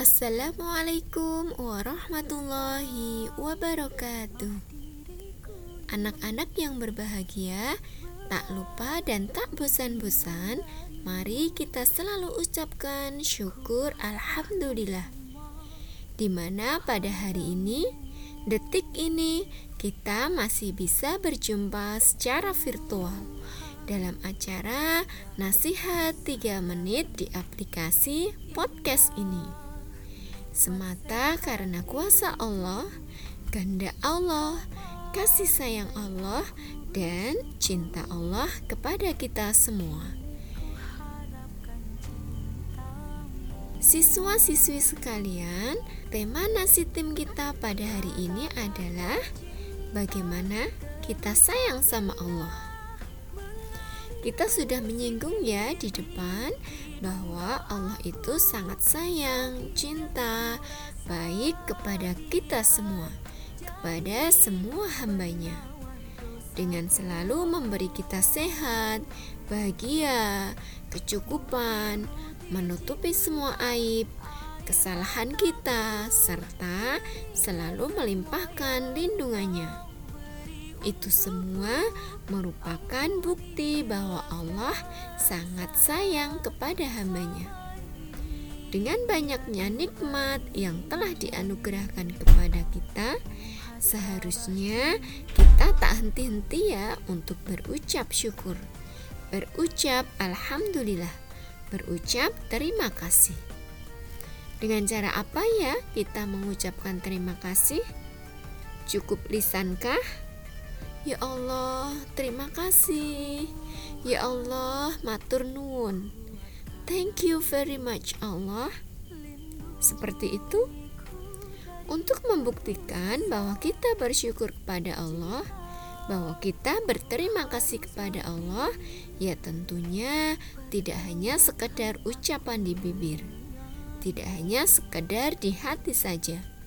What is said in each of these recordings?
Assalamualaikum warahmatullahi wabarakatuh. Anak-anak yang berbahagia, tak lupa dan tak bosan-bosan, mari kita selalu ucapkan syukur alhamdulillah. Di mana pada hari ini, detik ini, kita masih bisa berjumpa secara virtual dalam acara Nasihat 3 Menit di aplikasi podcast ini semata karena kuasa Allah, kehendak Allah, kasih sayang Allah, dan cinta Allah kepada kita semua. Siswa-siswi sekalian, tema nasi tim kita pada hari ini adalah bagaimana kita sayang sama Allah. Kita sudah menyinggung ya di depan bahwa Allah itu sangat sayang, cinta, baik kepada kita semua, kepada semua hambanya. Dengan selalu memberi kita sehat, bahagia, kecukupan, menutupi semua aib, kesalahan kita, serta selalu melimpahkan lindungannya. Itu semua merupakan bukti bahwa Allah sangat sayang kepada hambanya. Dengan banyaknya nikmat yang telah dianugerahkan kepada kita, seharusnya kita tak henti-henti ya untuk berucap syukur. Berucap Alhamdulillah, berucap terima kasih. Dengan cara apa ya kita mengucapkan terima kasih? Cukup lisankah? Ya Allah, terima kasih. Ya Allah, matur nuwun. Thank you very much Allah. Seperti itu. Untuk membuktikan bahwa kita bersyukur kepada Allah, bahwa kita berterima kasih kepada Allah, ya tentunya tidak hanya sekedar ucapan di bibir. Tidak hanya sekedar di hati saja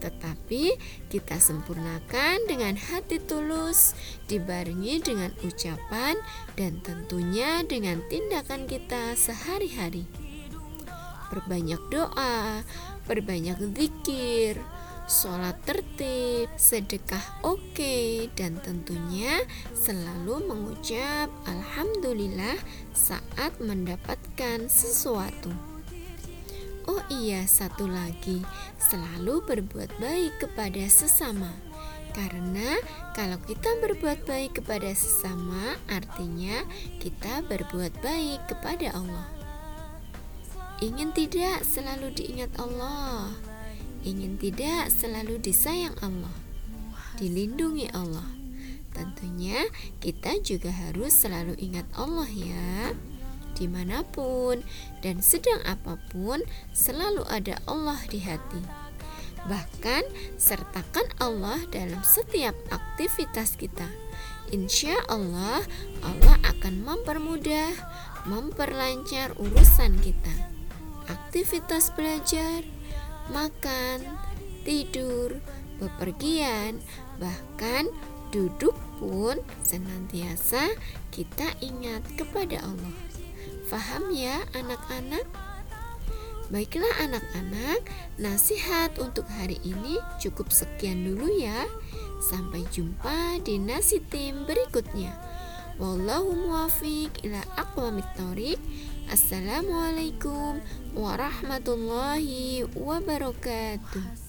tetapi kita sempurnakan dengan hati tulus, dibarengi dengan ucapan, dan tentunya dengan tindakan kita sehari-hari. Perbanyak doa, perbanyak zikir, sholat tertib, sedekah oke, okay, dan tentunya selalu mengucap Alhamdulillah saat mendapatkan sesuatu. Oh iya, satu lagi, selalu berbuat baik kepada sesama. Karena kalau kita berbuat baik kepada sesama, artinya kita berbuat baik kepada Allah. Ingin tidak selalu diingat Allah, ingin tidak selalu disayang Allah, dilindungi Allah. Tentunya kita juga harus selalu ingat Allah ya di mana pun dan sedang apa pun selalu ada Allah di hati. Bahkan sertakan Allah dalam setiap aktivitas kita. Insya Allah, Allah akan mempermudah, memperlancar urusan kita. Aktivitas belajar, makan, tidur, bepergian, bahkan duduk pun senantiasa kita ingat kepada Allah. Faham ya anak-anak? Baiklah anak-anak, nasihat untuk hari ini cukup sekian dulu ya. Sampai jumpa di nasi tim berikutnya. Wallahu muwafiq ila aqwamit thoriq. Assalamualaikum warahmatullahi wabarakatuh.